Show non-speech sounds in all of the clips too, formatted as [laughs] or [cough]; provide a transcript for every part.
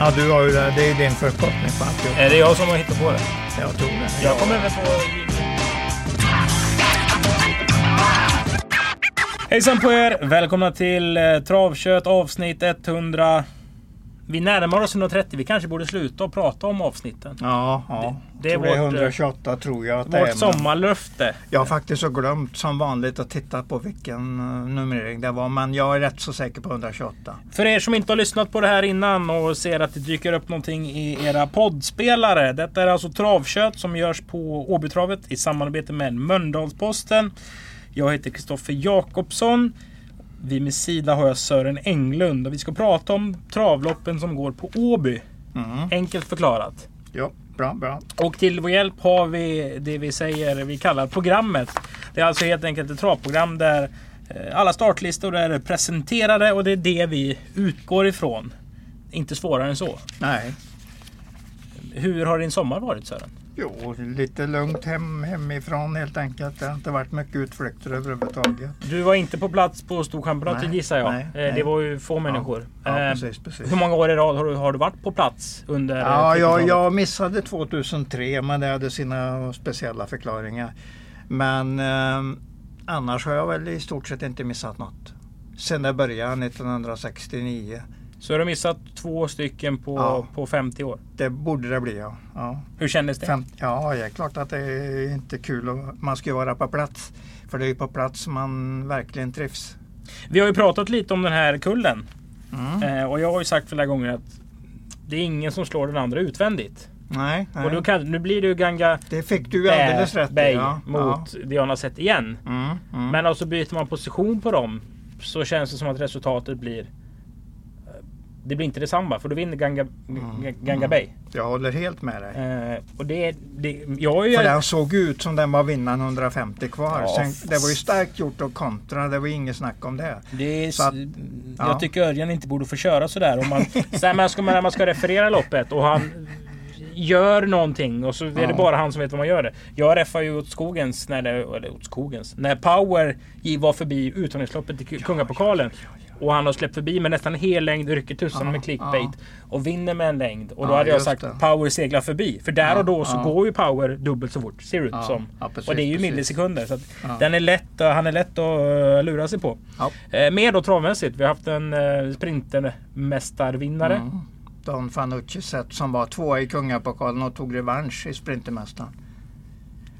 Ja, du har ju det. Det är din förkortning på alltihop. Är det jag som har hittat på det? Jag tror det. Jag kommer väl på... Hejsan på er! Välkomna till eh, Travkött avsnitt 100. Vi närmar oss 130. Vi kanske borde sluta och prata om avsnitten. Ja, ja. Det- det är tror det är vårt, eh, 128 tror jag att det är. Vårt sommarlöfte. Jag har faktiskt så glömt som vanligt att titta på vilken eh, numrering det var. Men jag är rätt så säker på 128. För er som inte har lyssnat på det här innan och ser att det dyker upp någonting i era poddspelare. Detta är alltså Travkött som görs på Åbytravet i samarbete med Mölndalsposten. Jag heter Kristoffer Jakobsson. Vid min sida har jag Sören Englund och vi ska prata om travloppen som går på Åby. Mm. Enkelt förklarat. Ja, bra, bra. Och till vår hjälp har vi det vi säger vi kallar programmet. Det är alltså helt enkelt ett travprogram där eh, alla startlistor är presenterade och det är det vi utgår ifrån. Inte svårare än så. Nej, Hur har din sommar varit Sören? Jo, lite lugnt hem, hemifrån helt enkelt. Det har inte varit mycket utflykter överhuvudtaget. Du var inte på plats på Storchampionatet Nej, gissar jag. nej, Eh, nej. Det var ju få människor. Ja, Eh, precis, precis. Hur många år i rad har du, har du varit på plats under Ja, jag, 30-talet? jag missade 2003 men det hade sina speciella förklaringar. Men eh, annars har jag väl i stort sett inte missat något. Sen det började 1969. Så har du missat två stycken på, Ja. på 50 år. Det borde det bli ja. ja. Hur kändes det? Fem, ja, det är klart att det är inte kul. Och man ska ju vara på plats. För det är ju på plats man verkligen trivs. Vi har ju pratat lite om den här kullen. Mm. Eh, och jag har ju sagt flera gånger att det är ingen som slår den andra utvändigt. Nej, nej. Och då kan, nu blir det ju Ganga det fick du alldeles rätt. Bay Ja. mot Diana sett igen. Ja. Mm, mm. Men alltså byter man position på dem så känns det som att resultatet blir det blir inte detsamma för då vinner Ganga, G- Ganga mm. Bay. Jag håller helt med dig. Eh, och det, det, jag ju... För den såg ut som den var vinnaren 150 kvar. Ja, Sen, det var ju starkt gjort att kontra. Det var inget snack om det. Det är, att- jag ja. tycker Örjan inte borde få köra sådär. Om man, [laughs] här, man ska, när man ska referera loppet och han gör någonting och så är det Ja. bara han som vet vad man gör det. Jag reffar ju åt skogens, när det, eller åt skogens, när Power var förbi uttagningsloppet till Kungapokalen. Och han har släppt förbi med nästan hel längd, rycker tusan med clickbait. Och vinner med en längd. Och då hade jag sagt det. Power seglar förbi. För där och då så går ju Power dubbelt så fort. Ser det ut som. precis, och det är ju precis. millisekunder. Så den är lätt, han är lätt att eh, lura sig på. Eh, mer då travmässigt. Vi har haft en eh, sprintermästarvinnare. Mm. Don Fanucci sett som var tvåa i Kungapokalen och tog revansch i Sprintermästaren.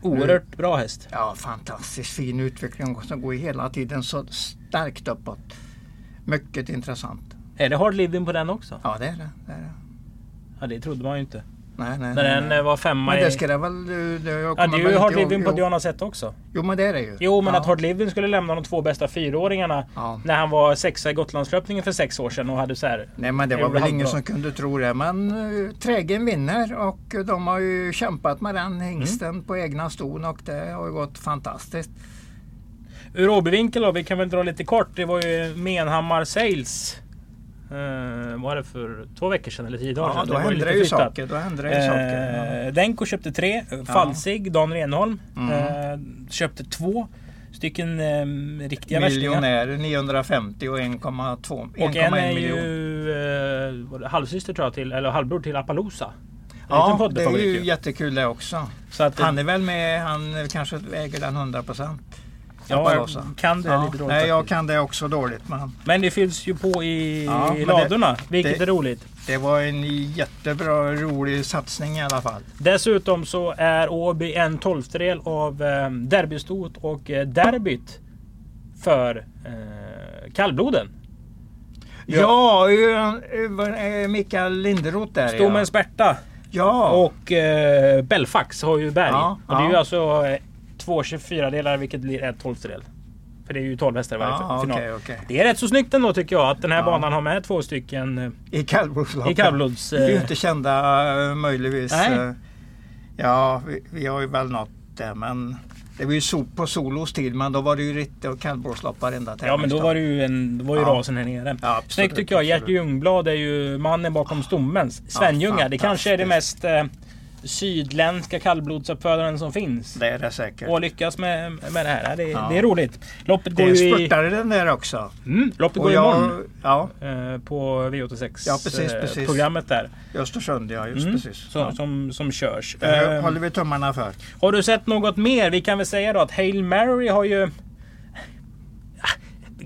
Oerhört bra häst. Ja, fantastiskt fin utveckling som går hela tiden så starkt uppåt. Mycket intressant. Är det hard living på den också? Ja, det är det. det, är det. Ja, det trodde man ju inte. Nej, nej, När den nej. eh, var femma Men i... det ska det väl... Det, jag Ja, det är ju hard living på. Diana Zet också. Jo, men det är det ju. Jo, men ja. att hard living skulle lämna de två bästa fyraåringarna Ja. när han var sexa i Gotlandslöpningen för sex år sedan och hade så här. Nej men det var väl ingen bra. som kunde tro det. Men uh, trägen vinner och de har ju kämpat med den hingsten Mm. på egna ston och det har ju gått fantastiskt. Ur Åbyvinkel då, vi kan väl dra lite kort. Det var ju Menhammar Sales. Eh, var det för två veckor sedan eller tio dagar Ja, sedan? då var händer lite det ju flyttat. saker. Då händer det ju saker. Eh, Denko köpte tre. Falsig, Dan Renholm. Mm. Eh, köpte två stycken eh, riktiga Ja. värstingar. Miljonär 950 och 1,2 Och en är 1,1 miljon. ju eh, halvsyster tror jag till, eller halvbror till Appaloosa. Ja, det är ju jättekul det också. Så att, Han är väl med, han kanske äger den 100 procent. Ja, jag kan det Ja, lite dåligt nej, jag faktiskt. kan det också dåligt. Men Men det fylls ju på i, Ja, i men det- ladorna, vilket det- är roligt. det var en jättebra, rolig satsning i alla fall. Dessutom så är Åby en tolftedel av eh, derbystot och eh, derbyt för eh, kallbloden. Ja, ja äh, Mikael Linderoth där Stommens Berta ja. och eh, Belfax har ju berg. Ja, och det är ju ja. alltså eh, två 24 delar vilket blir en tolftedel. För det är ju 12 hästar i varje Ja, final. okej, okej. Det är rätt så snyggt ändå tycker jag att den här Ja. banan har med två stycken eh, I kallblodsloppet. i kallblods... Det är ju Eh, inte kända eh, möjligtvis. Nej. eh, Ja, vi, vi har ju väl nått det men det var ju sol, på solos tid men då var det ju ritte och kallblåslopp varenda Ja men då var det ju, en, då var ju ja. rasen här nere. Ja, Snyggt tycker jag. Gert Ljungblad är ju mannen bakom stommen. Svenljunga, ja, det kanske är det mest eh, sydländska kallblodsuppfödaren som finns. Det är det säkert. Och lyckas med, med det här. Det, ja. det är roligt. Loppet går det ju i... den där också. Mm, loppet och går jag, imorgon. Ja. Eh, på V86 ja, precis, eh, precis. programmet där. I Östersund ja, just mm, precis. Ja. som, som körs. Det eh, håller vi tummarna för. Har du sett något mer? Vi kan väl säga då att Hail Mary har ju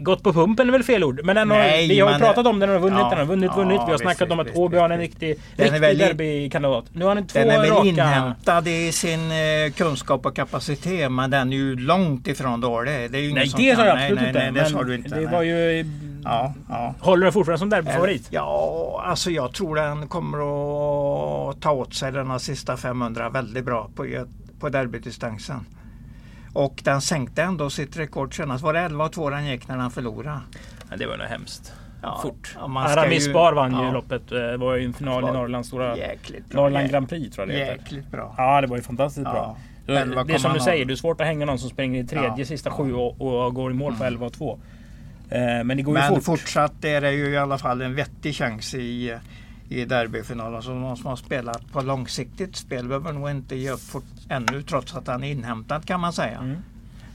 gått på pumpen är väl fel ord. Men, den har, Nej, vi har ju pratat om den, den har vunnit, ja, den har vunnit, ja, vunnit. Vi har snackat visst, om att Åby har en riktig, riktig derbykandidat. Nu har den två Den är väl raka... inhämtad i sin eh, kunskap och kapacitet men den är ju långt ifrån dålig. Det är ju nej, det sa jag absolut inte. Nej, nej, det sa du inte. Det var ju... Ja, ja. Håller du fortfarande som derbyfavorit? Ja, alltså jag tror den kommer att ta åt sig den sista 500 väldigt bra på, på derbydistansen. Och den sänkte ändå sitt rekord senast. Var det 11 2 den gick när den förlorade? Ja, det var nog hemskt. Ja, Fort. Ja, Aramis ju, Bar vann ja. ju loppet. Det var ju en final i Norrlands stora... Norrland Grand Prix tror jag det heter. Jäkligt bra. Ja, det var ju fantastiskt bra. det är som du säger, det är svårt att hänga någon som springer i tredje sista sju och, och, går i mål på 11 mm. 2. Eh, men det går men ju fort. fortsatt är det ju i alla fall en vettig chans i i derbyfinalen. Så de som har spelat på långsiktigt spel behöver nog inte ge upp fort, ännu trots att han är inhämtad kan man säga. Mm.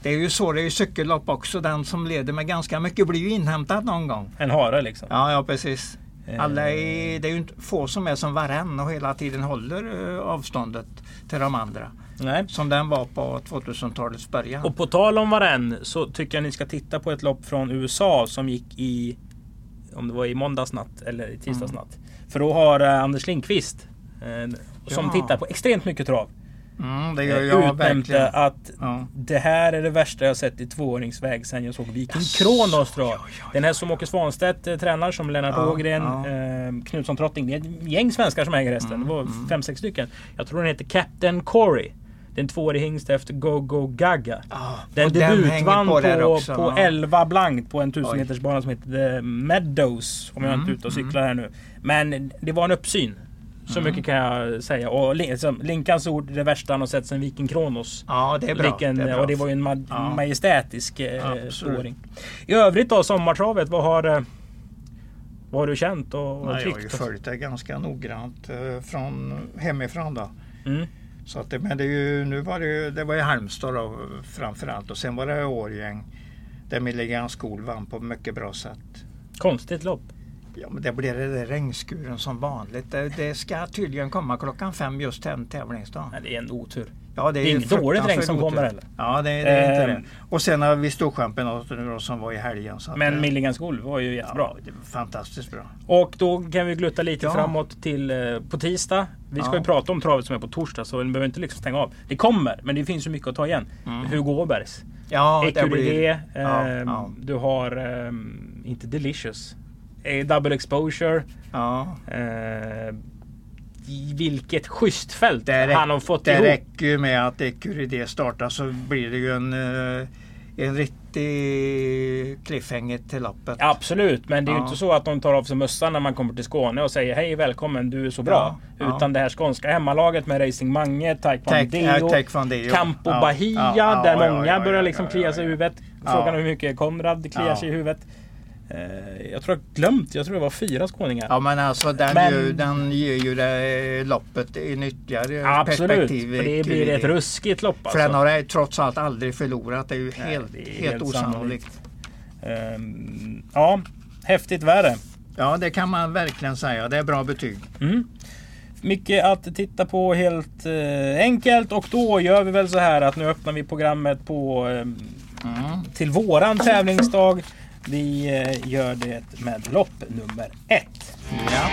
Det är ju så det är i cykellopp också. Den som leder med ganska mycket blir ju inhämtad någon gång. En hare liksom? Ja, ja precis. Eh. Alla är, det är ju inte få som är som varann och hela tiden håller eh, avståndet till de andra. Nej. Som den var på 2000-talets början. Och på tal om varann så tycker jag ni ska titta på ett lopp från USA som gick i om det var i måndagsnatt eller i tisdagsnatt. Mm. För då har eh, Anders Lindqvist eh, som ja. tittar på extremt mycket trav. Mm, det gör jag eh, utnämnde att ja. det här är det värsta jag sett i tvååringsväg sen jag såg Viking Kronos dra. Den här som Åke Svanstedt eh, tränar som Lennart ja, Ågren, ja. eh, Knutsson Trotting. Det är ett gäng svenskar som äger hästen. Mm, det var mm. fem, sex stycken. Jag tror den heter Captain Corey. Det är en tvåårig hingst efter Go Go Gaga. Ah, den debutvann på, på, på 11 blankt på en 1000 meters bana som heter The Meadows. Om jag mm, inte är ute och cyklar mm. här nu. Men det var en uppsyn. Så mm. mycket kan jag säga. Och liksom, Linkans ord, det värsta han har sett sen Viking Kronos. Ja, det är bra. Liken, det är bra. Och det var ju en ma ja. majestätisk eh, spåring. I övrigt då, sommartravet, vad har, eh, vad har du känt och, och Nej, Jag har ju följt det ganska noggrant eh, från hemifrån då. Mm. Så att det, men det, är ju, nu var det, ju, det var ju Halmstad då, framförallt och sen var det Årgäng där Milligan Skol vann på mycket bra sätt. Konstigt lopp. Ja, men det blir det där regnskuren som vanligt. Det, det, ska tydligen komma klockan fem just den tävlingsdagen. Det är en otur. Ja, det är, det är inget dåligt regn som kommer heller. Ja, det, det är inte det. Ehm. Och sen har vi Storchampionatet nu då som var i helgen. Så men Milligans Skol var ju jättebra. Ja, fantastiskt bra. Och då kan vi glutta lite ja. framåt till eh, på tisdag. Vi ska ja. ju prata om travet som är på torsdag så vi behöver inte liksom stänga av. Det kommer, men det finns så mycket att ta igen. Mm. Hugo Åbergs. Ja, det blir... Eh, ja. Du har, eh, inte Delicious. Eh, double exposure. Ja. Eh, vilket schysst fält det han har fått det ihop. Det räcker ju med att Ecuridé startar så blir det ju en, eh, en riktig cliffhanger till loppet. Absolut, men det är ju inte så att de tar av sig mössan när man kommer till Skåne och säger hej välkommen du är så bra. Ja, Utan ja. det här skånska hemmalaget med Racing Mange, Taekwondo, Taekwondo Campo Bahia där många börjar liksom klia sig i huvudet. Frågan är hur mycket Konrad kliar sig i huvudet. Eh, jag tror jag glömt, jag tror det var fyra skåningar. Ja men alltså den, men, ju, den ger ju det loppet i nyttjare absolut, perspektiv. Absolut, det blir ett ruskigt lopp. För alltså. den har trots allt aldrig förlorat. Det är ju Nej, helt, är helt, helt osannolikt. Um, ja, häftigt värre. Ja det kan man verkligen säga. Det är bra betyg. Mm. Mycket att titta på helt eh, enkelt och då gör vi väl så här att nu öppnar vi programmet på eh, mm. till våran tävlingsdag. Vi eh, gör det med lopp nummer ett. Ja.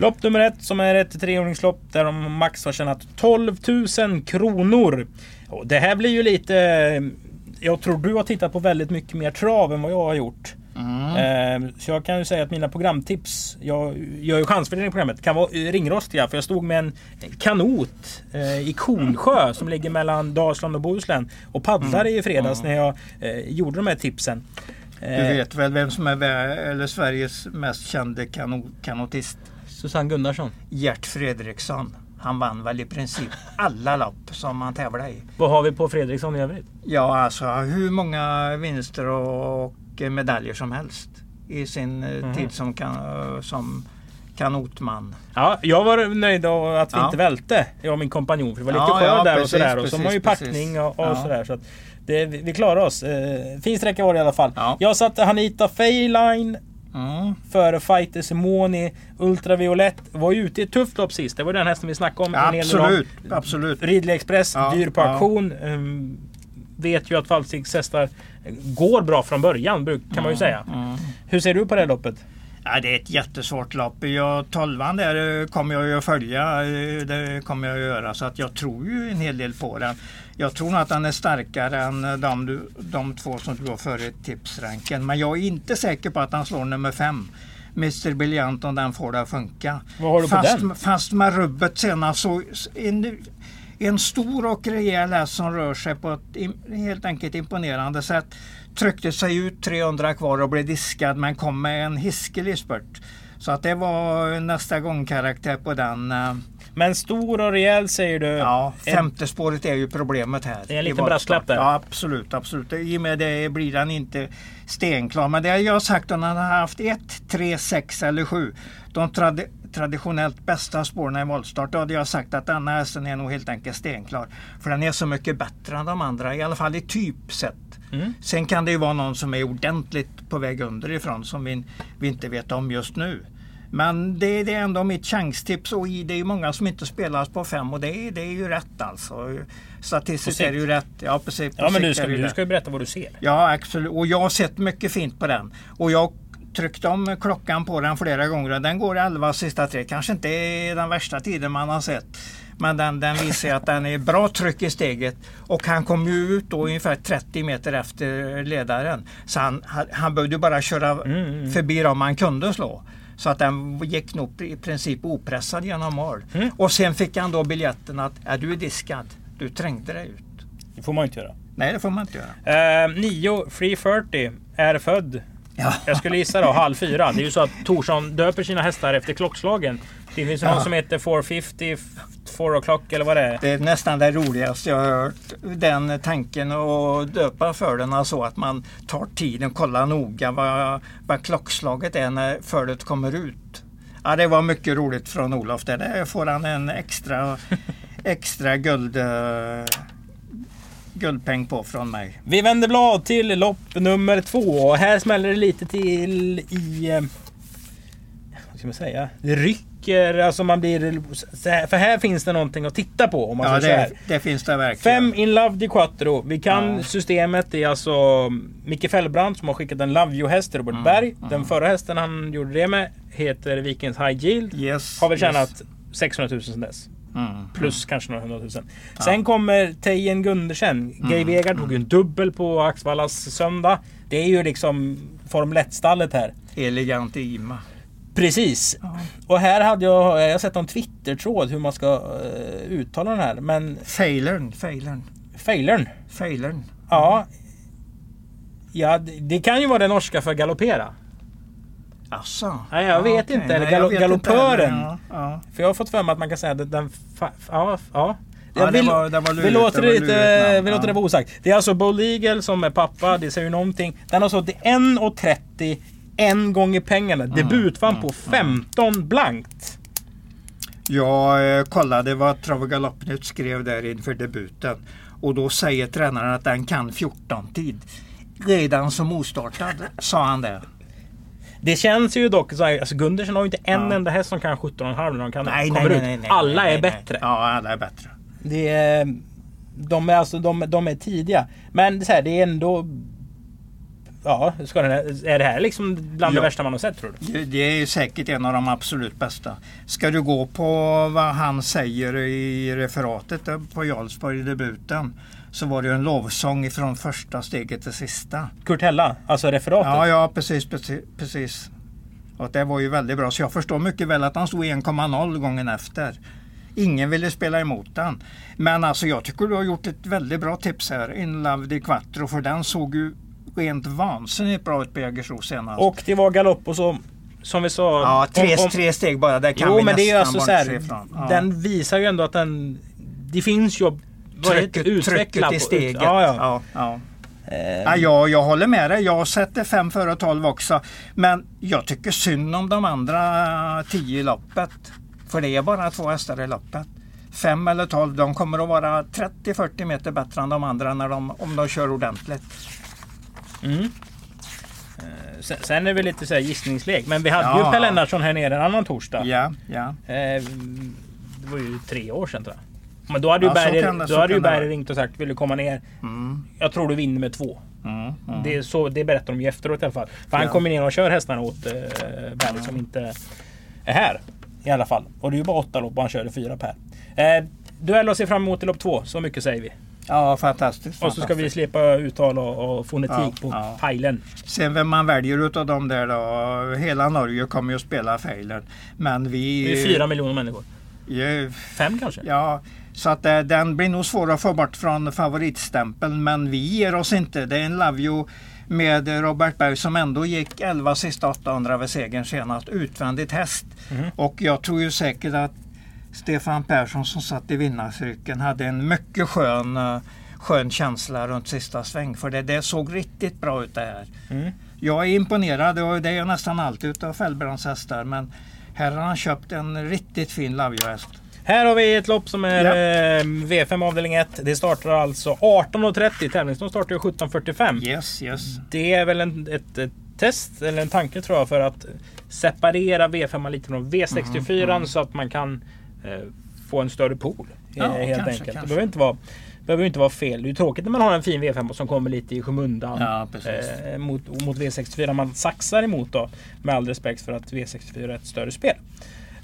Lopp nummer ett som är ett treåringslopp där de max har tjänat 12 000 kronor. Och det här blir ju lite... Jag tror du har tittat på väldigt mycket mer trav än vad jag har gjort. Mm. Så jag kan ju säga att mina programtips, jag gör ju chansfördelning i programmet, kan vara ringrostiga. För jag stod med en kanot i Kornsjö som ligger mellan Dalsland och Bohuslän och paddlade mm. i fredags när jag gjorde de här tipsen. Du vet väl vem som är eller Sveriges mest kände kanotist? Susanne Gunnarsson. Gert Fredriksson. Han vann väl i princip alla lopp som han tävlade i. Vad har vi på Fredriksson i övrigt? Ja, alltså hur många vinster och medaljer som helst i sin mm. tid som, kan, som kanotman. Ja, jag var nöjd att vi ja. inte välte, jag och min kompanjon. För det var lite ja, sjö ja, där precis, och sådär. Och så har man ju packning och, och sådär. Så det, vi klarar oss. Eh, fin sträcka var det i alla fall. Jag satte Hanita Feyline Mm. Före Fighter Simoni Ultraviolett var ju ute i ett tufft lopp sist. Det var den hästen vi snackade om. Ja, absolut, absolut. Ridley Express, ja, dyr på auktion. Um, vet ju att Falsiks hästar går bra från början kan man ju mm, säga. Mm. Hur ser du på det loppet? Ja, det är ett jättesvårt lopp. Jag, tolvan där eh, kommer jag ju att följa. Eh, det kommer jag att göra. Så att jag tror ju en hel del på den. Jag tror nog att den är starkare än eh, de, de två som du har före tipsranken. Men jag är inte säker på att han slår nummer fem. Mr Brilliant om den får det att funka. Vad har du på fast, den? Fast med rubbet senast så en, stor och rejäl häst som rör sig på ett helt enkelt imponerande sätt tryckte sig ut 300 kvar och blev diskad men kom med en hiskelig spurt. Så att det var nästa gång karaktär på den. Eh, men stor och rejäl säger du? Ja, femte spåret är ju problemet här. Det är en liten brasklapp där? Ja, absolut, absolut. I och med det blir den inte stenklar. Men det har jag sagt om han har haft 1, 3, 6 eller 7. De trad traditionellt bästa spåren i voltstart. Då hade jag sagt att denna hästen är nog helt enkelt stenklar. För den är så mycket bättre än de andra, i alla fall i typ sett. Mm. Sen kan det ju vara någon som är ordentligt på väg underifrån som vi, vi inte vet om just nu. Men det, det, är ändå mitt chanstips och det är många som inte spelar på fem och det är, det är ju rätt alltså. Statistiskt är det ju rätt. Ja, precis, ja men du ska, du ska ju berätta vad du ser. Ja absolut och jag har sett mycket fint på den. Och jag tryckt om klockan på den flera gånger och den går 11 sista tre. Kanske inte är den värsta tiden man har sett. Men den, den visar att den är bra tryck i steget. Och han kom ju ut då ungefär 30 meter efter ledaren. Så han, han behövde bara köra mm, mm, mm. förbi dem han kunde slå. Så att den gick nog i princip opressad genom mål. Mm. Och sen fick han då biljetten att ja, du är diskad. Du trängde dig ut. Det får man inte göra. Nej, det får man inte göra. Eh, 9 Free 40 är född. Ja. Jag skulle gissa då halv fyra. Det är ju så att Torsson döper sina hästar efter klockslagen. Det finns ja. någon som heter 450, 4 o'clock eller vad det är. Det är nästan det roligaste jag har hört. Den tanken att döpa för den så alltså att man tar tiden, kollar noga vad, vad klockslaget är när fölet kommer ut. Ja, det var mycket roligt från Olof. Där får han en extra, [laughs] extra guld guldpeng på från mig. Vi vänder blad till lopp nummer två. Här smäller det lite till i... Eh, vad ska man säga? Det rycker, alltså man blir... För här finns det någonting att titta på. Om man ja, det, det, finns det verkligen. Fem in Love di Quattro. Vi kan ja. systemet. Det är alltså Micke Fellbrand som har skickat en Love You-häst till Robert mm, Berg. Mm. Den förra hästen han gjorde det med heter Vikings High Yield. Yes, har väl tjänat yes. 600 000 sedan dess. Mm. Plus kanske några hundratusen. Ja. Sen kommer Tejen Gundersen. Mm. Gay Vegard tog ju en dubbel på Axvallas söndag. Det är ju liksom Formel 1-stallet här. Elegant Ima. Precis. Ja. Och här hade jag, jag har sett en Twitter-tråd hur man ska uh, uttala den här. Men... Failern. Failern. Failern? Failern. Ja. Ja, det kan ju vara det norska för galoppera. Asså? Nej, jag vet okay. inte. Eller gal galoppören. Ja, ja. För jag har fått för mig att man kan säga att den... Ja, ja. Ja, vill, det var, lurigt, vi låter det, lite, vi låter det vara osagt. Det är alltså Bull Eagle som är pappa. Det säger ju någonting. Den har sålt 1,30 en gång i pengarna. Mm, Debutvann mm, på 15 mm. blankt. Jag eh, kollade vad Trav och Galoppnytt skrev där inför debuten. Och då säger tränaren att den kan 14 tid. Redan som ostartad sa han det. Det känns ju dock så här, alltså Gundersen har ju inte en ja. enda häst som kan 17,5 när de kan nej, kommer nej, nej, ut. alla är bättre. Ja, alla är bättre. Det är, de, är alltså, de, de är tidiga. Men så här, det är ändå... Ja, ska den, är det här liksom bland Ja. det värsta man har sett tror du? Det, det är ju säkert en av de absolut bästa. Ska du gå på vad han säger i referatet på Jarlsborg i debuten så var det ju en lovsång från första steget till sista. Kurt Hella, alltså referatet. Ja, ja precis, precis. precis. Och det var ju väldigt bra. Så jag förstår mycket väl att han stod 1,0 gången efter. Ingen ville spela emot den. Men alltså jag tycker du har gjort ett väldigt bra tips här. In Love di Quattro. För den såg ju rent vansinnigt bra ut på Jägersro senast. Och det var galopp och så som vi sa. ja, tre, om- om- tre steg bara. Det kan Jo vi men det är nästan alltså så här. Ja. Den visar ju ändå att den... Det finns ju... Trycket? Utveckla trycket i på- steget. Ja, ja. Ja, ja. Eh, Ja, jag, jag håller med dig. Jag sätter 5 före 12 också. Men jag tycker synd om de andra 10 i loppet. För det är bara två hästar i loppet. 5 eller 12, de kommer att vara 30-40 meter bättre än de andra när de, om de kör ordentligt. Mm. Eh, Sen, sen är det lite så här gissningslek. Men vi hade Ja. ju Per Lennartsson här nere en annan torsdag. Ja, ja. Eh, det var ju tre år sedan tror jag. Men då hade ju Ja, Berger, då hade ju ringt och sagt vill du komma ner? Mm, Jag tror du vinner med två. mm, mm. Det, så, det berättar de ju efteråt i alla fall. För han Ja. kommer ner och kör hästarna åt eh, Berger som inte är här. I alla fall. Och det är ju bara åtta lopp och han kör i fyra per. Eh, duell att se fram emot i lopp två. Så mycket säger vi. Ja, fantastiskt. Och så ska vi slippa uttal och, och fonetik Ja, på ja. pajlen. Sen vem man väljer utav dem där då. Hela Norge kommer ju att spela Failer. Men vi... Det är fyra miljoner människor. Ja, Fem kanske? Ja, så att eh, den blir nog svår att få bort från favoritstämpeln. Men vi ger oss inte. Det är en Love You med Robert Berg som ändå gick 11 sista 800 vid segern senast. Utvändigt häst. Mhm. Och jag tror ju säkert att Stefan Persson som satt i vinnarcirkeln hade en mycket skön, eh, skön känsla runt sista sväng. För det, det såg riktigt bra ut det här. Mm. Jag är imponerad och det är jag nästan alltid utav Fällbrands hästar. Men här har han köpt en riktigt fin Love You-häst. Här har vi ett lopp som är Ja. eh, V5 avdelning 1. Det startar alltså 18.30. Tävlingsstart startar ju 17.45. Yes, yes. Det är väl en, ett, ett test eller en tanke tror jag för att separera V5 lite från V64 så att man kan eh, få en större pool. eh, Ja, helt kanske, enkelt. Det kanske. behöver inte vara behöver inte vara fel. Det är ju tråkigt när man har en fin V5 som kommer lite i skymundan Ja, eh, mot, mot V64. Man saxar emot då. Med all respekt för att V64 är ett större spel.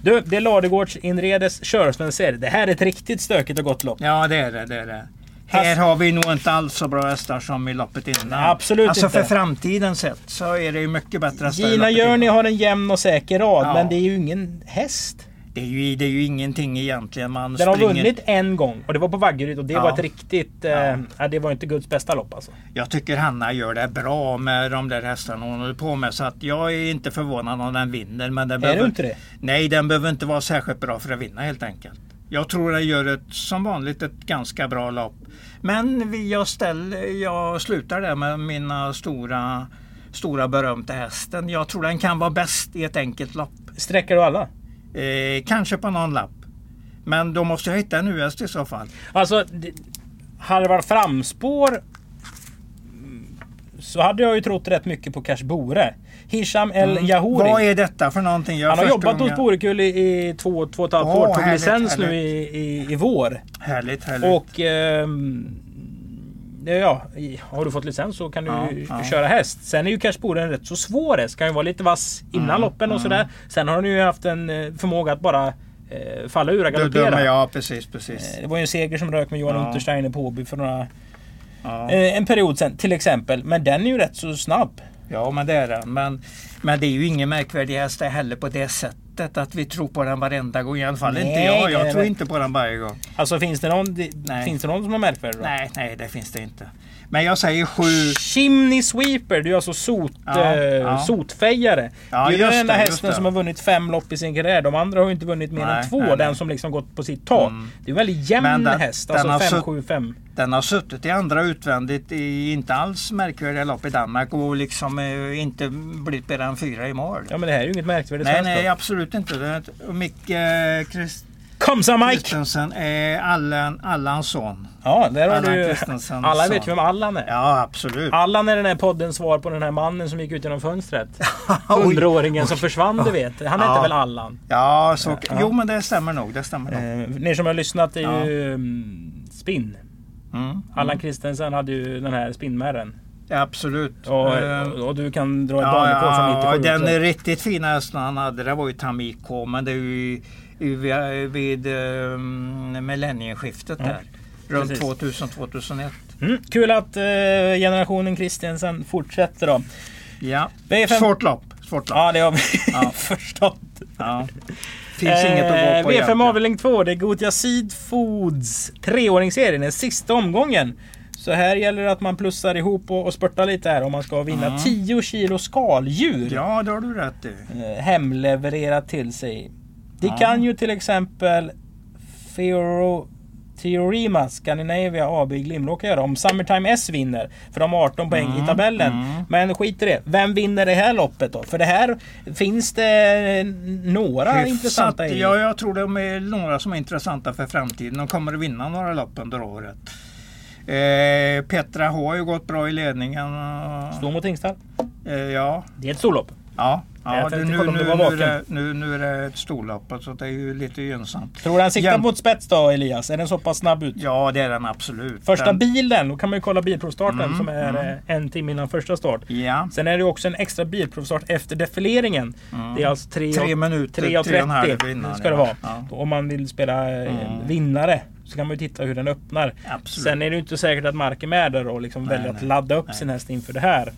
Du, det är Ladegårds inredes Körsvenser. Det här är ett riktigt stökigt och gott lopp. Ja, det är det. det, är det. Här har vi nog inte alls så bra hästar som i loppet innan. Absolut alltså inte. för framtiden sett så är det ju mycket bättre hästar Gina Journey har en jämn och säker rad, Ja. men det är ju ingen häst. Det är, ju, det är ju ingenting egentligen. Man Den har springer... vunnit en gång och det var på Vaggeryd och det Ja. var ett riktigt... Eh, Ja. ja, det var inte Guds bästa lopp alltså. Jag tycker Hanna gör det bra med de där hästarna hon håller på med. Så att jag är inte förvånad om den vinner. Men den Är behöver... du inte det? Nej, den behöver inte vara särskilt bra för att vinna helt enkelt. Jag tror den gör ett, som vanligt ett ganska bra lopp. Men jag, ställer, jag slutar där med mina stora, stora beröm till hästen. Jag tror den kan vara bäst i ett enkelt lopp. Sträcker du alla? Eh, kanske på någon lapp. Men då måste jag hitta en US i så fall. Alltså, varit framspår mm, så hade jag ju trott rätt mycket på Cash Bore. Hisham El Yahouri. Vad är detta för någonting? Jag Han har jobbat hos gången- Borekull i, i två, två och ett halvt Åh, år. Tog härligt, licens nu härligt. i, i, i vår. Härligt, härligt. Och... ehm, ja, har du fått licens så kan du Ja, ja. köra häst. Sen är ju Cash Bore en rätt så svår häst. Kan ju vara lite vass innan Mm, loppen och mm. sådär. Sen har han ju haft en eh, förmåga att bara eh, falla ur och galoppera. ja precis, precis. Eh, Det var ju en seger som rök med Johan Ja. Untersteiner på Åby för några, Ja. en period sen till exempel. Men den är ju rätt så snabb. Ja, men det är den. Men, men det är ju ingen märkvärdig häst heller på det sättet att vi tror på den varenda gång. I alla fall inte Nej, jag. Jag nej, tror inte på den varje gång. Alltså finns det någon, Nej. finns det någon som är märkvärdig då? Nej, nej, det finns det inte. Men jag säger sju. Chimney Sweeper, det är alltså sot, Ja, eh, ja. sotfejare. Ja, det är den enda hästen som har vunnit fem lopp i sin karriär. De andra har ju inte vunnit mer Nej, än två. nej, nej. Den som liksom gått på sitt tak. Mm. Det är en väldigt jämn den- häst. Alltså sutt- 5-7-5. Den har suttit i andra utvändigt i inte alls märkvärdiga lopp i Danmark och liksom eh, inte blivit mer än fyra i mål. Ja men det här är ju inget märkvärdigt nej, nej, absolut inte. Det är, och Micke eh, Christ- Kom så Mike! Christensen är Allan, Allans son. Ja, där har Allan du Alla vet ju vem Allan är. Ja, absolut. Allan är den här poddens svar på den här mannen som gick ut genom fönstret. [laughs] Hundraåringen som försvann, du vet. Han hette Ja. väl Allan? Ja, så, Ja. jo men det stämmer nog. Det stämmer nog. Eh, ni som har lyssnat är Ja. ju mm, Spinn. Mm. Allan Christensen hade ju den här spinnmärren. Absolut. Och, Eh, och du kan dra ett Ja, banrekord från 97 ja, den också. riktigt fina hästen han hade det var ju Tamiko men det är ju vid, vid um, millennieskiftet Ja, där. Runt precis. 2000-2001. Mm, kul att eh, generationen Christiansen fortsätter då. Ja. V5 Svårt lopp. Svårt lopp. Ja, det har vi Ja. [laughs] förstått. Ja. Finns inget att gå på Eh, V5 egentligen. avdelning 2, det är Gothia Seed Foods treåringsserien, den sista omgången. Så här gäller det att man plussar ihop och, och spurtar lite här om man ska vinna Mm. 10 kilo skaldjur. Ja, det har du rätt i. eh, hemlevererat till sig. Det Ja. kan ju till exempel Feoro Theorema Scandinavia AB i Glimråka göra om Summertime S vinner. För de har 18 poäng Mm, i tabellen. mm. Men skit i det. Vem vinner det här loppet då? För det här finns det några Hyfsat. intressanta i. Ja, jag tror de är några som är intressanta för framtiden. De kommer att vinna några lopp under året. Eh, Petra H har ju gått bra i ledningen. Stå mot Tingstar. Eh, ja, Det är ett storlopp. ja. Jag ja tänkte det, nu, kolla om nu, du var nu, är det, nu, nu är det ett storlopp så det är ju lite gynnsamt. Tror du han siktar Jäm- mot spets då Elias? Är den så pass snabb ut? Ja, det är den absolut. Första den, bilen, då kan man ju kolla bilprovstarten Mm, som är mm. en timme innan första start. Ja, Sen är det också en extra bilprovstart efter defileringen. Mm. Det är alltså 3 tre minuter, 3 och tre och en halv 30 innan. ska det vara. Ja, Om man vill spela eh, Mm. vinnare så kan man titta hur den öppnar. absolut. Sen är det inte säkert att Mark är med där och liksom Nej, väljer att nej. ladda upp Nej. sin häst inför det här.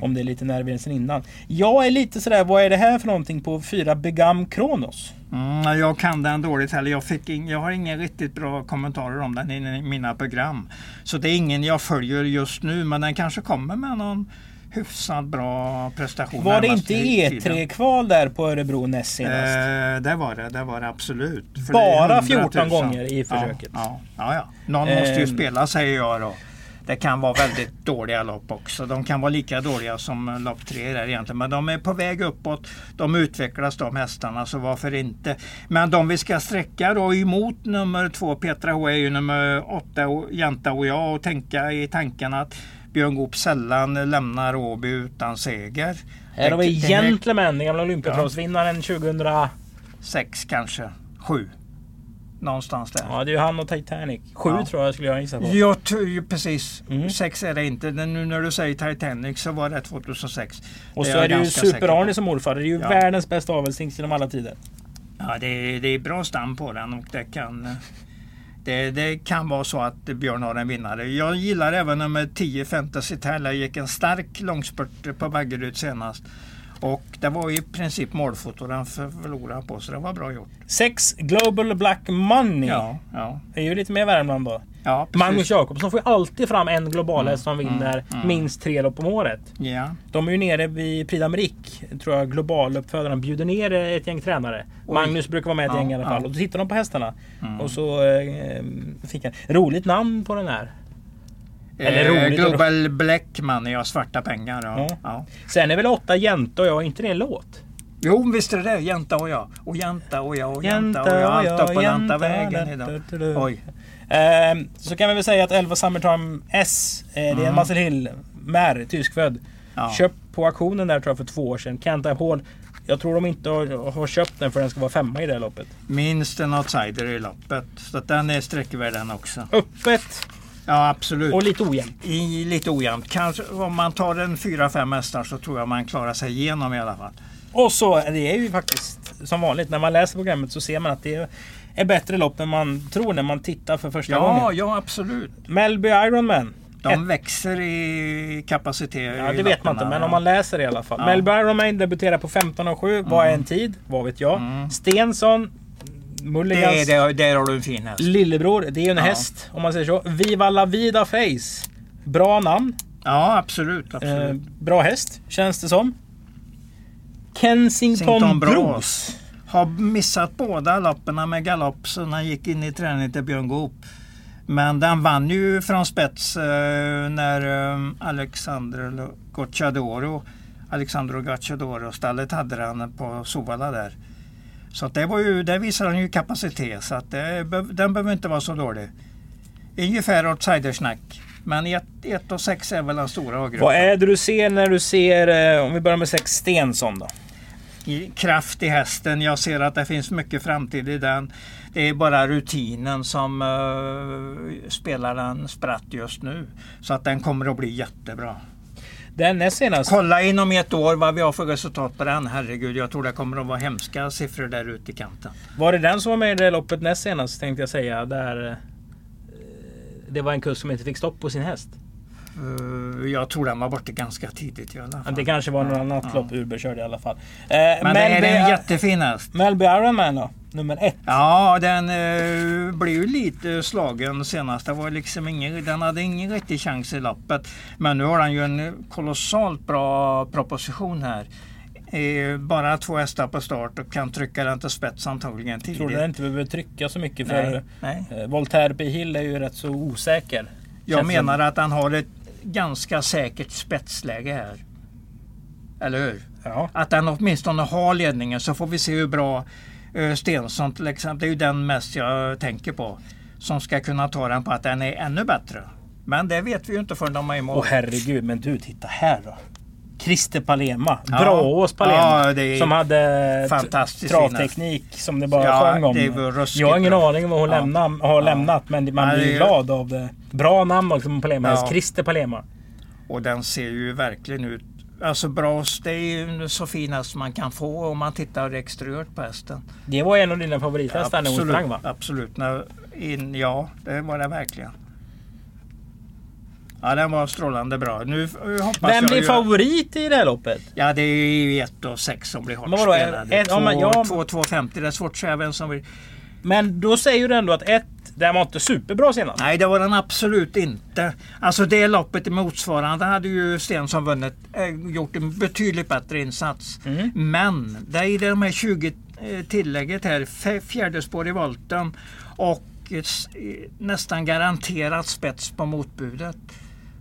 Om det är lite nervigare sen innan. Jag är lite sådär, vad är det här för någonting på fyra Begam Kronos? Mm, jag kan den dåligt heller. Jag, fick in, jag har inga riktigt bra kommentarer om den i mina program. Så det är ingen jag följer just nu men den kanske kommer med någon hyfsat bra prestation. Var det inte tiden. E3-kval där på Örebro näst senast? Eh, det var det, det var det absolut. För Bara det är 100 000. 14 gånger i försöket. Ja, ja, ja. Någon måste ju Ehm. spela säger jag då. Det kan vara väldigt [laughs] dåliga lopp också. De kan vara lika dåliga som lopp tre där egentligen. Men de är på väg uppåt. De utvecklas de hästarna så varför inte. Men de vi ska sträcka då emot nummer två Petra H är ju nummer åtta Janta och jag och tänka i tanken att Björn Goop sällan lämnar Åby utan seger. Här har vi Gentleman, den gamla Olympiatravsvinnaren 2000. Sex kanske, sju. Någonstans där. Ja, det är ju han och Titanic. Sju Ja. tror jag skulle jag gissa på. Jag ju precis. Mm. Sex är det inte. Men Nu när du säger Titanic så var det 2006. Och Det så är är det ju Super-Arne som morfar. Det är ju Ja. världens bästa avelshingst genom alla tider. Ja, det, är, det är bra stam på den och det kan, det, det kan vara så att Björn har en vinnare. Jag gillar även nummer 10 Fantasy Tella. gick en stark långspurt på Vaggeryd senast. Och det var i princip målfoto den för- förlorade på så det var bra gjort. Sex Global Black Money. Ja, ja, Det är ju lite mer Värmland då. Ja. Magnus Jakobsson får ju alltid fram en globalhäst som Mm, vinner mm. minst tre lopp om året. Ja. De är ju nere vid Prix d'Amérique. Tror jag globaluppfödaren bjuder ner ett gäng tränare. Oj. Magnus brukar vara med ett Ja, gäng i alla fall. ja. Och då tittar de på hästarna. Mm. Och så eh, fick han... Roligt namn på den här. Eller Eh, roligt. Global Black Money, ja svarta pengar. Ja. Ja. Sen är väl åtta Jänta och jag, inte det en låt? Jo, visst är det det. Jänta och jag. Och jänta och jag och jänta och jag. Allt upp på Lantavägen idag. Oj. Ehm, så kan vi väl säga att 11 Summertime S, eh, det är en Mm. Muscle Hill Mär, tyskfödd. Ja. Köpt på auktionen där tror jag för två år sedan. Can't Hall. Jag tror de inte har, har köpt den för den ska vara femma i det här loppet. Minst en outsider i loppet. Så att den är sträckvärd den också. Öppet Ja, absolut. och lite ojämnt. I, lite ojämnt. Kanske om man tar en fyra, fem hästar så tror jag man klarar sig igenom i alla fall. Och så, det är ju faktiskt som vanligt när man läser programmet så ser man att det är bättre lopp än man tror när man tittar för första Ja, gången. ja absolut. Melby Ironman. De växer i kapacitet. Ja, det vet man inte, men om man läser i alla fall. Ja. Melby Ironman debuterar på 15.07. Vad är Mm. en tid? Vad vet jag? Mm. Stensson, det, Mulligans det, där har du en fin häst. lillebror. Det är ju en Ja. häst om man säger så. Viva la vida face. Bra namn. Ja, absolut. Eh, absolut. bra häst, känns det som. Kensington Bros. Har missat båda loppen med galopp så han gick in i träning till Björn Goop. Men den vann ju från spets eh, när eh, Alexandro Gocciadoro Alexandro Gocciadoro stallet hade den på Sovalla där. Så det, var ju, det visar han ju kapacitet så att det, den behöver inte vara så dålig. Ungefär outsidersnack. Men 1 och 6 är väl den stora Vad A-gruppen. är det du ser när du ser, eh, om vi börjar med sex Stensson då? I kraft i hästen. Jag ser att det finns mycket framtid i den. Det är bara rutinen som uh, spelar den spratt just nu. Så att den kommer att bli jättebra. Den senast. Kolla inom ett år vad vi har för resultat på den. Herregud, jag tror det kommer att vara hemska siffror där ute i kanten. Var det den som var med i det loppet näst senast tänkte jag säga. Där eh, det var en kusk som inte fick stopp på sin häst. Uh, jag tror den var borta ganska tidigt i alla fall. Det kanske var något annat ja. lopp Urberg körde i alla fall. Uh, Men det är en jättefin häst. Melby Ironman då? Nummer ett. Ja, den uh, blev ju lite slagen senast. Det var liksom ingen, den hade ingen riktig chans i loppet. Men nu har den ju en kolossalt bra proposition här. bara två hästar på start och kan trycka den till spets antagligen tidigt. Tror du inte behöver trycka så mycket för nej, nej. Voltaire P. Hill är ju rätt så osäker. Jag menar att han har ett ganska säkert spetsläge här. Eller hur? Ja. Att den åtminstone har ledningen så får vi se hur bra uh, Stensson till exempel, det är ju den mest jag tänker på. Som ska kunna ta den på att den är ännu bättre. Men det vet vi ju inte förrän de är i mål. Åh herregud, men du titta här då. Christer Palema. Ja. Braås Palema. Ja, som hade travteknik som det bara ja, sjöng om. jag har ingen bra. aning om vad hon ja. lämna, har lämnat men man blir glad av det. Bra namn också på Palema. Ja. Christer Palema. Och den ser ju verkligen ut Alltså Bras, det är ju så finast man kan få om man tittar exteriört på hästen. Det var en av dina favorithästar när hon sprang va? Absolut. När, in, ja, det var det verkligen. Ja, den var strålande bra. Nu hoppas Vem blir favorit i det här loppet? Ja, det är ju 1 och 6 som blir hårt vadå, spelade. 2-2,50. Det är svårt att säga vem som vill. Men då säger du ändå att 1 den var inte superbra senast? Nej, det var den absolut inte. Alltså det loppet i motsvarande hade ju Stensson vunnit, äh, gjort en betydligt bättre insats. Mm. Men det är de här 20 eh, tillägget här, fjärde spår i volten och nästan garanterat spets på motbudet.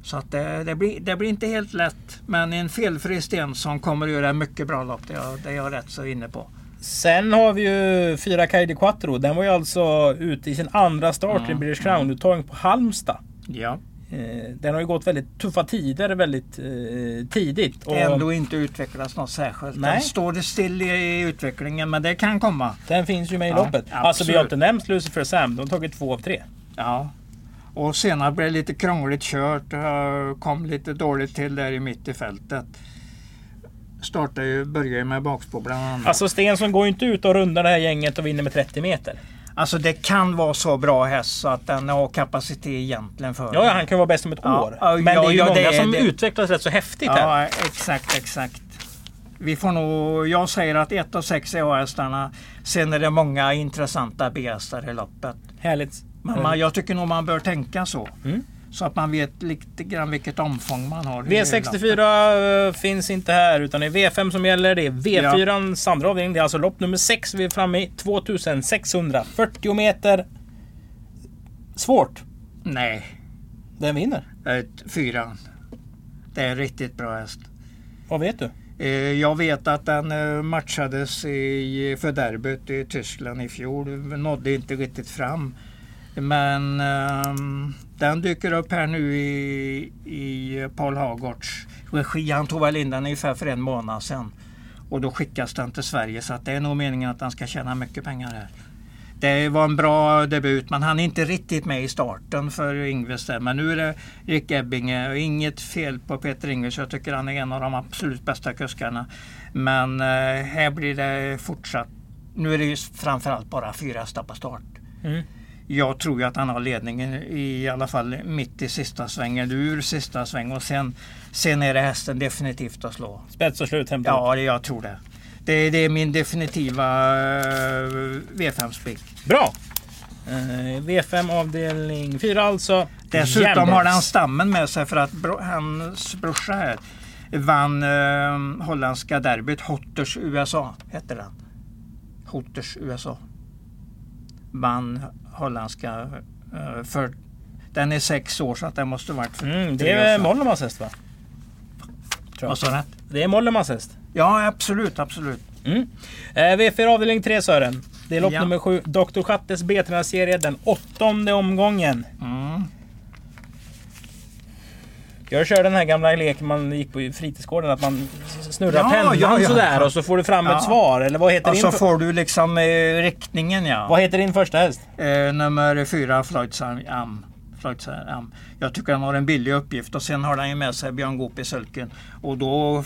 Så att det, det, blir, det blir inte helt lätt. Men en felfri Stensson kommer att göra mycket bra lopp. Det är, jag, det är jag rätt så inne på. Sen har vi ju Fyra Caide Quattro. Den var ju alltså ute i sin andra start mm. i British Crown-uttagning på Halmstad. Ja. Eh, den har ju gått väldigt tuffa tider väldigt eh, tidigt. Och Ändå inte utvecklats något särskilt. Nej. Den står det still i utvecklingen men det kan komma. Den finns ju med i ja, loppet. Absolut. Alltså vi har inte nämnt Lucifer Sam. De har tagit två av tre. Ja. Och senare blev det lite krångligt kört. Kom lite dåligt till där i mitt i fältet. Startade ju, började med bakspår bland annat. Alltså Stensson går ju inte ut och rundar det här gänget och vinner med 30 meter. Alltså det kan vara så bra häst så att den har kapacitet egentligen för Ja, han kan vara bäst om ett ja, år. Men ja, det är ju ja, många det, som det. utvecklas rätt så häftigt ja, här. Exakt, exakt. Vi får nog, jag säger att ett av sex är A-hästarna. Sen är det många intressanta B-hästar i loppet. Härligt. Men man, jag tycker nog man bör tänka så. Mm. Så att man vet lite grann vilket omfång man har. V64 eh, finns inte här utan det är V5 som gäller. Det är V4 ja. andra avdelning. Det är alltså lopp nummer 6 vi är framme i. 2640 meter. Svårt. Nej. Vem vinner? Fyran. Det är en riktigt bra häst. Vad vet du? Eh, jag vet att den eh, matchades i, för derbyt i Tyskland i fjol. Nådde inte riktigt fram. Men um, den dyker upp här nu i, i Paul Hagårds regi. Han tog väl in den ungefär för en månad sedan. Och då skickas den till Sverige så att det är nog meningen att han ska tjäna mycket pengar här. Det var en bra debut men han är inte riktigt med i starten för Ingves där. Men nu är det Rick Ebbinge och inget fel på Peter Ingves. Jag tycker han är en av de absolut bästa kuskarna. Men eh, här blir det fortsatt. Nu är det ju framförallt bara fyra hästar på start. Mm. Jag tror ju att han har ledningen i alla fall mitt i sista svängen, ur sista sväng och sen, sen är det hästen definitivt att slå. Spets och slut hämta Ja, jag tror det. det. Det är min definitiva uh, V5-spik. Bra! Uh, V5 avdelning 4 alltså. Dessutom Jämbers. har han stammen med sig för att bro, hans brorsa här vann uh, holländska derbyt. Hotters USA hette den. Hotters USA. Vann holländska. Eh, för den är sex år så att den måste varit för mm, Det är Mollemans häst va? Vad sa du? Det är Mollemans häst. Ja absolut, absolut. Mm. Eh, V4 avdelning 3 Sören. Det är lopp ja. nummer 7. Dr. Schattes B-tränarserie. Den åttonde omgången. Mm. Jag kör den här gamla leken man gick på fritidsgården. Att man snurrar ja, pennan ja, ja, sådär och så får du fram ett svar. Eller vad heter och din... så får du liksom eh, riktningen ja. Vad heter din första häst? Eh, nummer fyra Floyds Am. Jag tycker han har en billig uppgift och sen har han ju med sig Björn Goop i sulken. Och då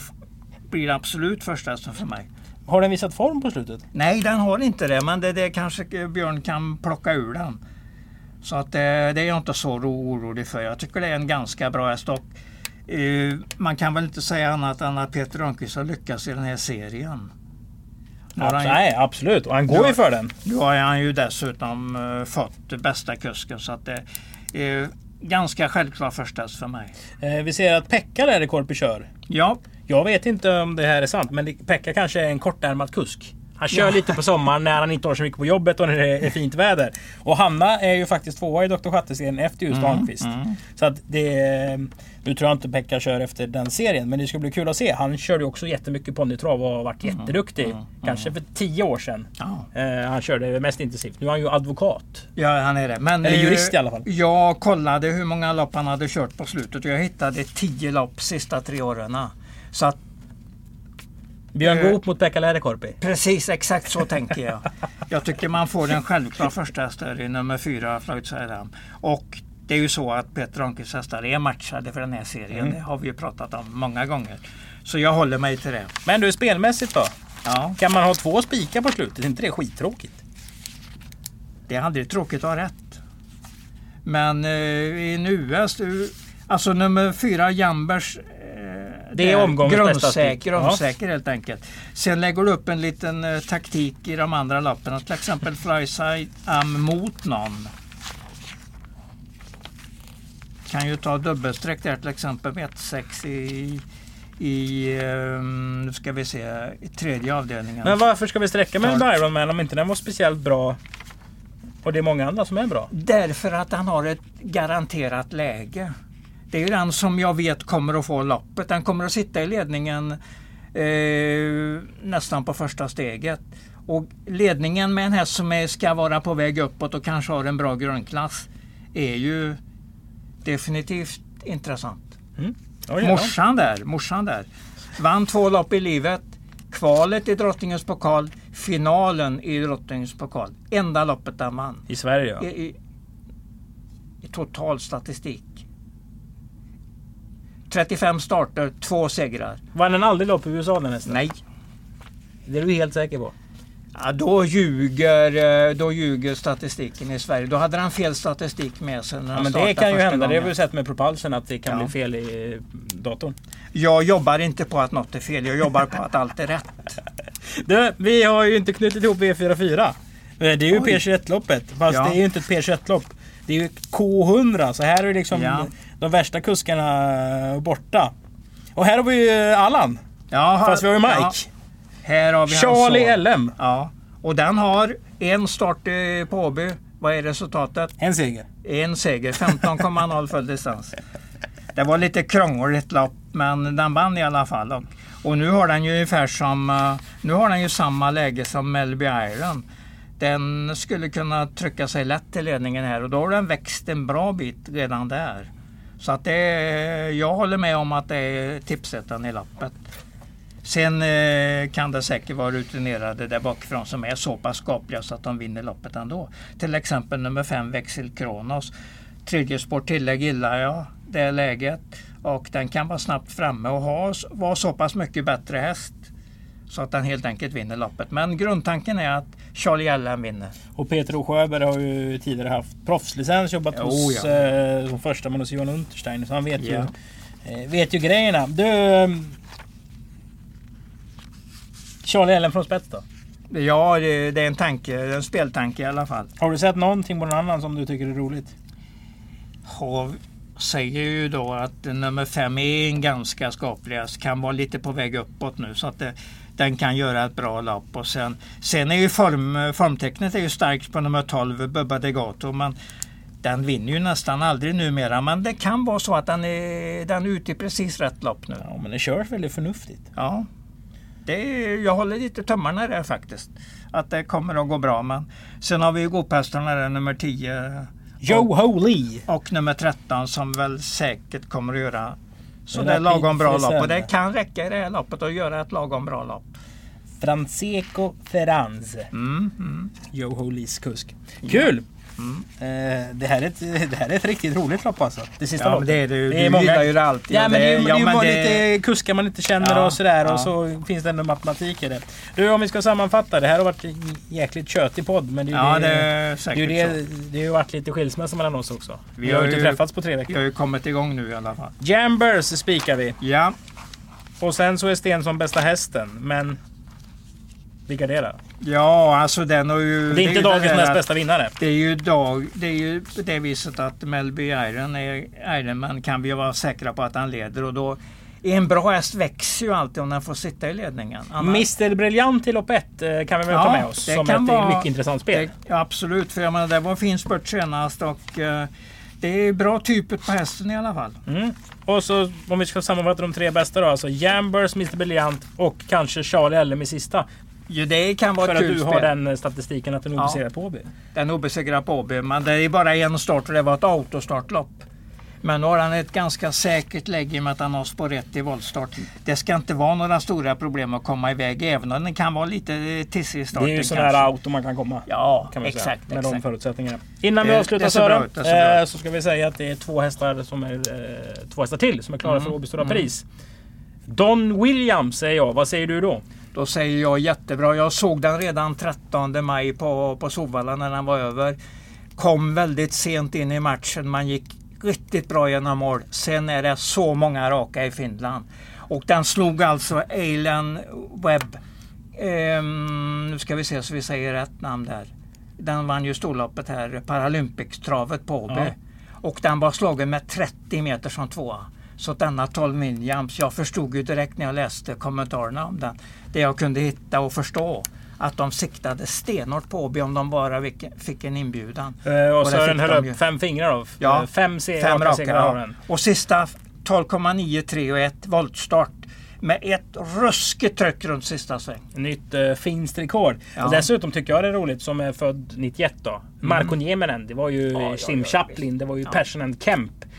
blir det absolut första hästen för mig. Har den visat form på slutet? Nej, den har inte det. Men det, det kanske Björn kan plocka ur den. Så att det, det är jag inte så orolig för. Jag tycker det är en ganska bra häst. Och, eh, man kan väl inte säga annat än att Peter Rönnqvist har lyckats i den här serien. Abs nej, absolut. Och han går ju för den. Nu har han ju dessutom uh, fått bästa kusken. Så att det är ganska självklart första för mig. Eh, vi ser att Pekka är i Korpi kör. Ja. Jag vet inte om det här är sant, men Pekka kanske är en kortärmad kusk. Han kör ja. lite på sommaren när han inte har så mycket på jobbet och när det är fint väder. Och Hanna är ju faktiskt tvåa i Dr. Schatte-serien efter just mm. Mm. Så att det... Nu tror jag inte Pekka kör efter den serien, men det ska bli kul att se. Han körde ju också jättemycket ponnytrav och har varit mm, jätteduktig. Mm, kanske för tio år sedan. Eh, han körde mest intensivt. Nu är han ju advokat. Ja, han är det. Men, Eller jurist i alla fall. Jag kollade hur många lopp han hade kört på slutet och jag hittade tio lopp sista tre åren. Så att Björn eh, Goop mot Pekka Läderkorpi? Precis, exakt så tänker jag. [laughs] Jag tycker man får en självklar första häst i nummer fyra, Floyd Saddam. Och det är ju så att Peter Ronqvists hästar är matchade för den här serien. Mm. Det har vi ju pratat om många gånger. Så jag håller mig till det. Men du, spelmässigt då? Ja. Kan man ha två spikar på slutet? Är inte det skittråkigt? Det är aldrig tråkigt att ha rätt. Men eh, i en US, alltså nummer fyra Jambers det är omgångens grundsäker, grundsäker ja. helt enkelt. Sen lägger du upp en liten uh, taktik i de andra lappen. Till exempel flyside am mot någon. Kan ju ta dubbelsträck där till exempel med 1-6 i i, um, nu ska vi se, i tredje avdelningen. Men varför ska vi sträcka med Byron Man om inte den var speciellt bra? Och det är många andra som är bra. Därför att han har ett garanterat läge. Det är den som jag vet kommer att få loppet. Den kommer att sitta i ledningen eh, nästan på första steget. Och ledningen med en häst som är, ska vara på väg uppåt och kanske har en bra grundklass är ju definitivt intressant. Mm. Oh, morsan där, morsan där. Vann två lopp i livet. Kvalet i Drottningens pokal. Finalen i Drottningens pokal. Enda loppet den vann. I Sverige ja. I, i, i total statistik. 35 starter, två segrar. Vann den aldrig lopp i USA den hästen? Nej. Det är du helt säker på? Ja, då, ljuger, eh, då ljuger statistiken i Sverige. Då hade han fel statistik med sig. När ja, men det kan ju hända. Gången. Det har vi sett med propulsen att det kan ja. bli fel i datorn. Jag jobbar inte på att något är fel. Jag jobbar på att allt är rätt. [laughs] Du, vi har ju inte knutit ihop V44. Det är ju P21-loppet. Fast ja. det är ju inte ett P21-lopp. Det är ju K100. Så här är det liksom ja de värsta kuskarna borta. Och här har vi ju Allan. Ja, Fast vi har ju Mike. Ja. Här har vi Charlie LM. Ja. Och den har en start på Åby. Vad är resultatet? En seger. En seger. 15,0 full distans. Det var lite krångligt lopp men den vann i alla fall. Och, nu har den ju ungefär som, uh, nu har den ju samma läge som Melby Iron. Den skulle kunna trycka sig lätt till ledningen här och då har den växt en bra bit redan där. Så att det, jag håller med om att det är tipsetan i lappet. Sen eh, kan det säkert vara rutinerade där bakifrån som är så pass skapliga så att de vinner loppet ändå. Till exempel nummer 5 Växel Kronos. Tredje spår tillägg gillar jag det läget och den kan vara snabbt framme och ha, vara så pass mycket bättre häst så att den helt enkelt vinner loppet. Men grundtanken är att Charlie Allen vinner. Och Peter. Sjöberg har ju tidigare haft proffslicens, jobbat oh, hos ja. eh, som första man hos Johan Unterstein. Så han vet, ja. ju, eh, vet ju grejerna. Du... Eh, Charlie Allen från spets då? Ja, det, det, är en tanke, en speltanke i alla fall. Har du sett någonting på någon annan som du tycker är roligt? Har, säger ju då att nummer fem är en ganska skaplig kan vara lite på väg uppåt nu så att det, den kan göra ett bra lopp. Och sen, sen är ju form, formtecknet är ju starkt på nummer 12, Bubba Degato. Men den vinner ju nästan aldrig numera. Men det kan vara så att den är, den är ute i precis rätt lopp nu. Ja, men det körs väldigt förnuftigt. Ja. Det är, jag håller lite tummarna där faktiskt. Att det kommer att gå bra. Men sen har vi ju godphästarna där, nummer 10. Joe Holy. Och nummer 13 som väl säkert kommer att göra så det är lagom bra lopp och det kan räcka i det här loppet att göra ett lagom bra lopp. Franseco Ferranze. Mm, mm. Joe Holis kusk. Kul! Mm. Eh, det, här är ett, [laughs] det här är ett riktigt roligt lopp alltså. Det sista ja, loppet. det är det. Du det är många... gillar ju det alltid. Ja, men det, är, ja, det är det... lite kuskar man inte känner ja, och sådär. Ja. Och så finns det ändå matematik i det. Du, om vi ska sammanfatta. Det här har varit en jäkligt tjötig podd. Men det, ja, det är säkert det, det, det har ju varit lite skilsmässa mellan oss också. Vi, vi har ju inte träffats på tre veckor. Vi har ju kommit igång nu i alla fall. Jambers spikar vi. Ja. Och sen så är Stensson bästa hästen. Men vilka det är? Ja, alltså den har ju... Det är inte det dagens näst bästa vinnare. Det är ju dag, det är ju på det viset att Melby Iron är Ironman kan vi vara säkra på att han leder och då en bra häst växer ju alltid om den får sitta i ledningen. Annars... Mr Briljant till lopp 1 eh, kan vi väl ja, ta med oss som ett vara, mycket intressant spel. Det, absolut, för jag menar det var en fin spurt senast och uh, det är bra typet på hästen i alla fall. Mm. Och så om vi ska sammanfatta de tre bästa då. Alltså Jambers, Mr Briljant och kanske Charlie Ellem i sista. Ja, det kan vara För ett att du har den eh, statistiken att den obesegrad ja, på Åby. Den obesegrad på Åby, men det är bara en start och det var ett autostartlopp. Men nu har han ett ganska säkert läge med att han har spår 1 i voltstart. Det ska inte vara några stora problem att komma iväg även om den kan vara lite eh, tissig i starten. Det är ju sådär auto man kan komma. Ja, kan exakt. Säga, med exakt. de förutsättningarna. Innan vi avslutar Sören så, eh, så ska vi säga att det är två hästar, som är, eh, två hästar till som är klara mm. för Åby Stora mm. Pris. Don Williams säger jag. Vad säger du då? Då säger jag jättebra. Jag såg den redan 13 maj på, på Sovalla när den var över. Kom väldigt sent in i matchen. Man gick riktigt bra genom mål. Sen är det så många raka i Finland. Och den slog alltså Eilen Webb. Ehm, nu ska vi se så vi säger rätt namn där. Den vann ju storloppet här, Paralympics-travet på Åby. Ja. Och den var slagen med 30 meter som tvåa. Så denna 12 Williams, jag förstod ju direkt när jag läste kommentarerna om den. Det jag kunde hitta och förstå att de siktade stenhårt på Åby om de bara fick en inbjudan. Eh, och, och Sören höll upp fem fingrar då? Ja, eh, fem, fem raka. Ja. Och sista 12,93 och 1 voltstart med ett ruskigt tryck runt sista sväng. Nytt uh, finskt rekord. Ja. Dessutom tycker jag det är roligt som är född 91 då. Mm. Marko Nieminen. Det var ju ja, Sim ja, Chaplin. Det var ju ja. Passion and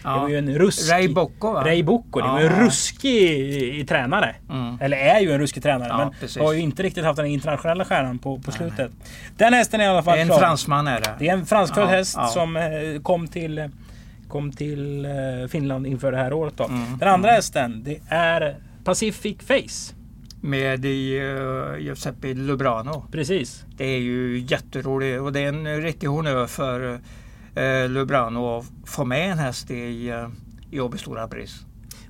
Kemp. Det var ju en ruskig... Ray Bocco va? Ray Bocco. Det var ju en ruskig tränare. Mm. Eller är ju en ruskig tränare. men precis. har ju inte riktigt haft den internationella stjärnan på, på slutet. Nej. Den hästen är i alla fall Det är en klar. fransman är det. Det är en franskfödd häst som eh, kom till kom till eh, Finland inför det här året. Då. Mm. Den andra hästen det är Pacific Face. Med i, uh, Giuseppe Lubrano. Precis. Det är ju jätteroligt och det är en riktig honnör för uh, Lubrano att få med en häst i, uh, i Åby Stora Pris.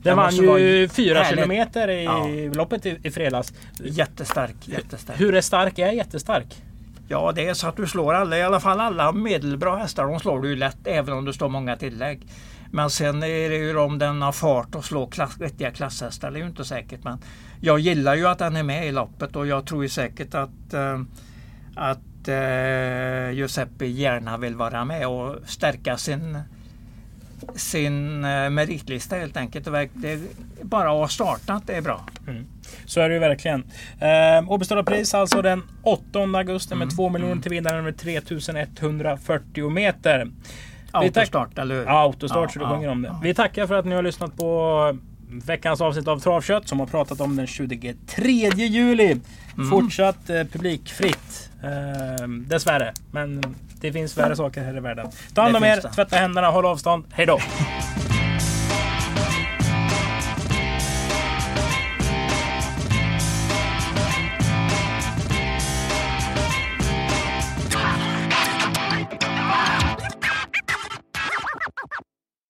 Den vann ju fyra kilometer i ja. loppet i, i fredags. Jättestark, jättestark. Hur är stark är jättestark? Ja, det är så att du slår alla, i alla fall alla medelbra hästar. De slår du ju lätt även om det står många tillägg. Men sen är det ju om den har fart och slår klass, vettiga klasshästar. Det är ju inte säkert. Men jag gillar ju att den är med i loppet och jag tror ju säkert att, äh, att äh, Giuseppe gärna vill vara med och stärka sin sin äh, meritlista helt enkelt. Det bara att ha startat det är bra. Mm. Så är det ju verkligen. Eh, Pris alltså den 8 augusti med 2 mm. miljoner till vinnaren med 3140 meter. Autostart, eller hur? Ja, autostart, ja, så du sjunger ja, om det. Ja. Vi tackar för att ni har lyssnat på veckans avsnitt av Travkött som har pratat om den 23 juli. Mm. Fortsatt eh, publikfritt. Eh, dessvärre. Men det finns värre saker här i världen. Ta hand om er, tvätta händerna, håll avstånd. Hej då!